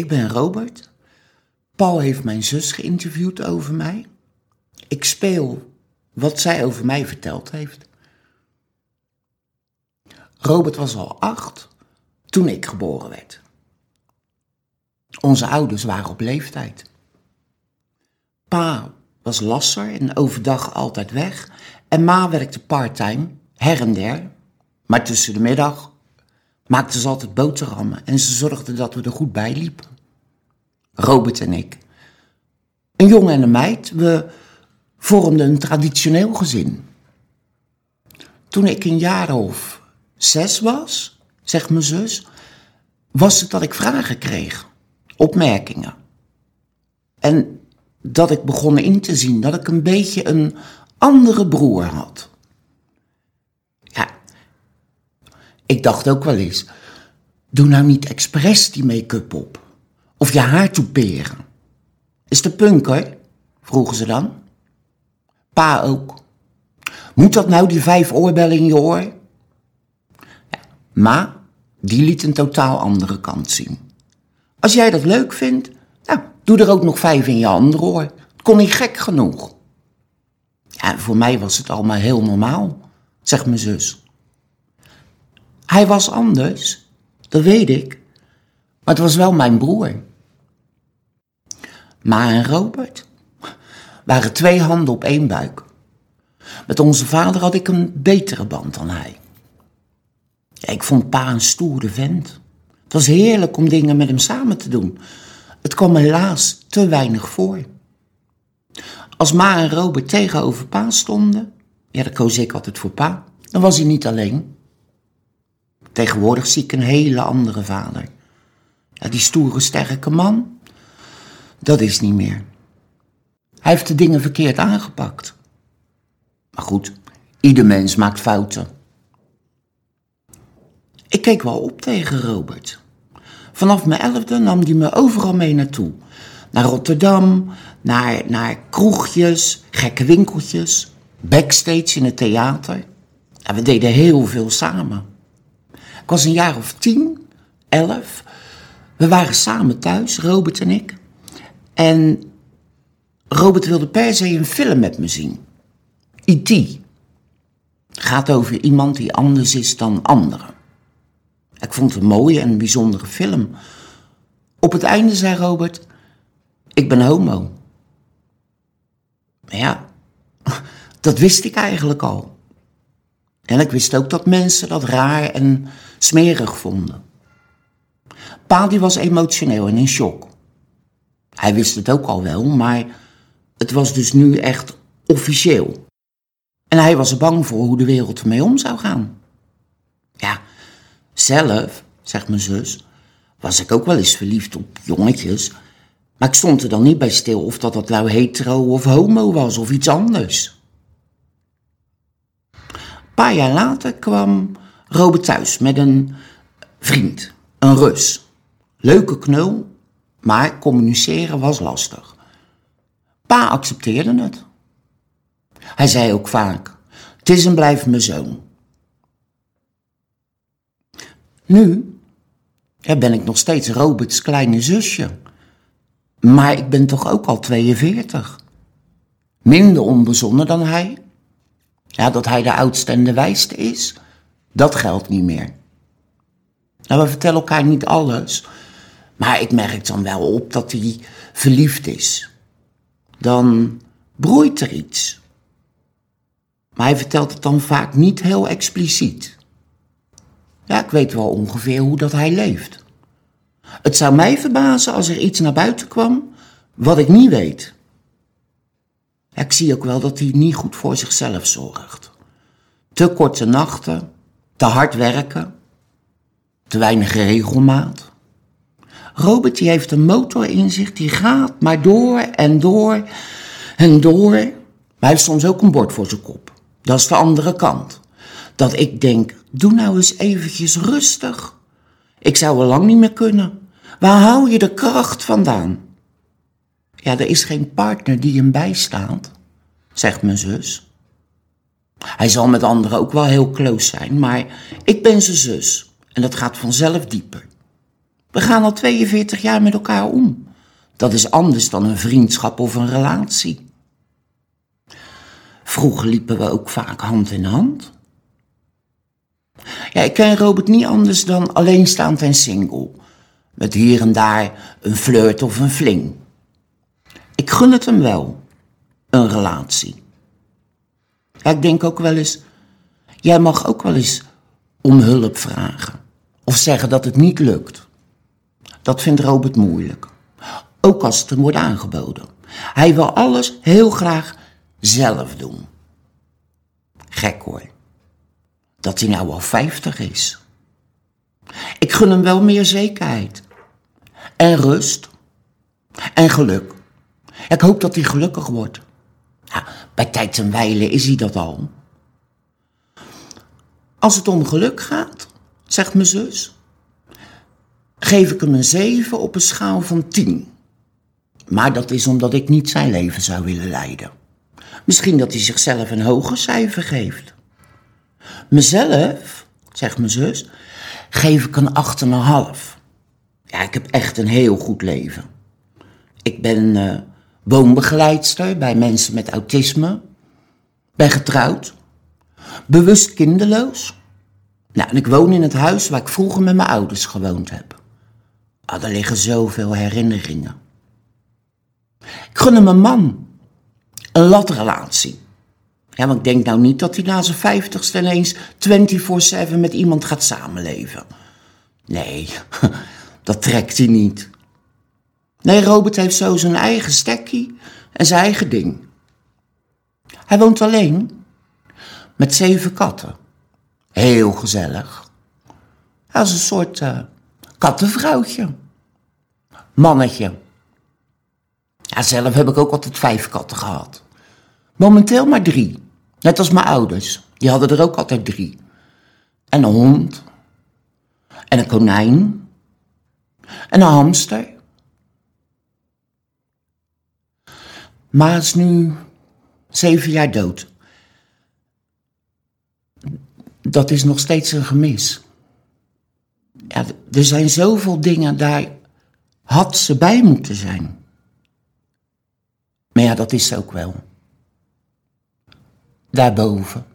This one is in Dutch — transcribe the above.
ik ben Robert. Paul heeft mijn zus geïnterviewd over mij. Ik speel wat zij over mij verteld heeft. Robert was al acht toen ik geboren werd. Onze ouders waren op leeftijd. Pa was lasser en overdag altijd weg. En ma werkte parttime, her en der. Maar tussen de middag maakte ze altijd boterhammen en ze zorgde dat we er goed bij liepen. Robert en ik. Een jongen en een meid, we vormden een traditioneel gezin. Toen ik een jaar of zes was, zegt mijn zus, was het dat ik vragen kreeg, opmerkingen. En dat ik begon in te zien dat ik een beetje een andere broer had. Ja, ik dacht ook wel eens, doe nou niet expres die make-up op. Of je haar toeperen. Is de punker? vroegen ze dan. Pa ook. Moet dat nou die vijf oorbellen in je oor? Ja, ma, die liet een totaal andere kant zien. Als jij dat leuk vindt, nou, doe er ook nog vijf in je andere oor. Het kon niet gek genoeg. Ja, voor mij was het allemaal heel normaal, zegt mijn zus. Hij was anders, dat weet ik. Maar het was wel mijn broer. Ma en Robert waren twee handen op één buik. Met onze vader had ik een betere band dan hij. ik vond pa een stoere vent. Het was heerlijk om dingen met hem samen te doen. Het kwam helaas te weinig voor. Als Ma en Robert tegenover pa stonden, ja, dan koos ik altijd voor pa, dan was hij niet alleen. Tegenwoordig zie ik een hele andere vader. Ja, die stoere, sterke man, dat is niet meer. Hij heeft de dingen verkeerd aangepakt. Maar goed, ieder mens maakt fouten. Ik keek wel op tegen Robert. Vanaf mijn elfde nam hij me overal mee naartoe. Naar Rotterdam, naar, naar kroegjes, gekke winkeltjes, backstage in het theater. En we deden heel veel samen. Ik was een jaar of tien, elf. We waren samen thuis, Robert en ik. En Robert wilde per se een film met me zien. E.T. Gaat over iemand die anders is dan anderen. Ik vond het een mooie en bijzondere film. Op het einde zei Robert: Ik ben homo. Ja, dat wist ik eigenlijk al. En ik wist ook dat mensen dat raar en smerig vonden. Pa die was emotioneel en in shock. Hij wist het ook al wel, maar het was dus nu echt officieel. En hij was er bang voor hoe de wereld ermee om zou gaan. Ja, zelf, zegt mijn zus, was ik ook wel eens verliefd op jongetjes. Maar ik stond er dan niet bij stil of dat dat nou hetero of homo was of iets anders. Een paar jaar later kwam Robert thuis met een vriend, een Rus. Leuke knul, maar communiceren was lastig. Pa accepteerde het. Hij zei ook vaak: Het is en blijft mijn zoon. Nu ja, ben ik nog steeds Roberts kleine zusje. Maar ik ben toch ook al 42. Minder onbezonnen dan hij. Ja, dat hij de oudste en de wijste is, dat geldt niet meer. Nou, we vertellen elkaar niet alles, maar ik merk dan wel op dat hij verliefd is. Dan broeit er iets. Maar hij vertelt het dan vaak niet heel expliciet. Ja, ik weet wel ongeveer hoe dat hij leeft. Het zou mij verbazen als er iets naar buiten kwam wat ik niet weet. ik zie ook wel dat hij niet goed voor zichzelf zorgt. Te korte nachten, te hard werken, te weinig regelmaat. Robert die heeft een motor in zich, die gaat maar door en door en door. Maar hij heeft soms ook een bord voor zijn kop. Dat is de andere kant. Dat ik denk, doe nou eens eventjes rustig. Ik zou er lang niet meer kunnen. Waar hou je de kracht vandaan? Ja, er is geen partner die hem bijstaat, zegt mijn zus. Hij zal met anderen ook wel heel close zijn, maar ik ben zijn zus en dat gaat vanzelf dieper. We gaan al 42 jaar met elkaar om. Dat is anders dan een vriendschap of een relatie. Vroeger liepen we ook vaak hand in hand. Ja, ik ken Robert niet anders dan alleenstaand en single. Met hier en daar een flirt of een fling. Ik gun het hem wel, een relatie. Ja, ik denk ook wel eens, jij mag ook wel eens om hulp vragen. Of zeggen dat het niet lukt. Dat vindt Robert moeilijk. Ook als het hem wordt aangeboden. Hij wil alles heel graag zelf doen. Gek hoor. Dat hij nou al 50 is. Ik gun hem wel meer zekerheid. En rust. En geluk. Ik hoop dat hij gelukkig wordt. Bij tijd en wijle is hij dat al. Als het om geluk gaat, zegt mijn zus, geef ik hem een 7 op een schaal van 10. Maar dat is omdat ik niet zijn leven zou willen leiden. Misschien dat hij zichzelf een hoger cijfer geeft. Mezelf, zegt mijn zus, geef ik een 8,5. Ja, ik heb echt een heel goed leven. Ik ben uh, woonbegeleidster bij mensen met autisme. Ben getrouwd. Bewust kinderloos. Nou, en ik woon in het huis waar ik vroeger met mijn ouders gewoond heb. Ah, er liggen zoveel herinneringen. Ik gun hem een man. Een latrelatie. Ja, want ik denk nou niet dat hij na zijn vijftigste ineens 24-7 met iemand gaat samenleven. Nee, dat trekt hij niet. Nee, Robert heeft zo zijn eigen stekkie en zijn eigen ding. Hij woont alleen met zeven katten. Heel gezellig. Hij is een soort uh, kattenvrouwtje. Mannetje. Ja, zelf heb ik ook altijd vijf katten gehad. Momenteel maar drie. Net als mijn ouders. Die hadden er ook altijd drie. En een hond. En een konijn. En een hamster. Ma is nu zeven jaar dood. Dat is nog steeds een gemis. Er zijn zoveel dingen, daar had ze bij moeten zijn. Maar ja, dat is ze ook wel. Daarboven.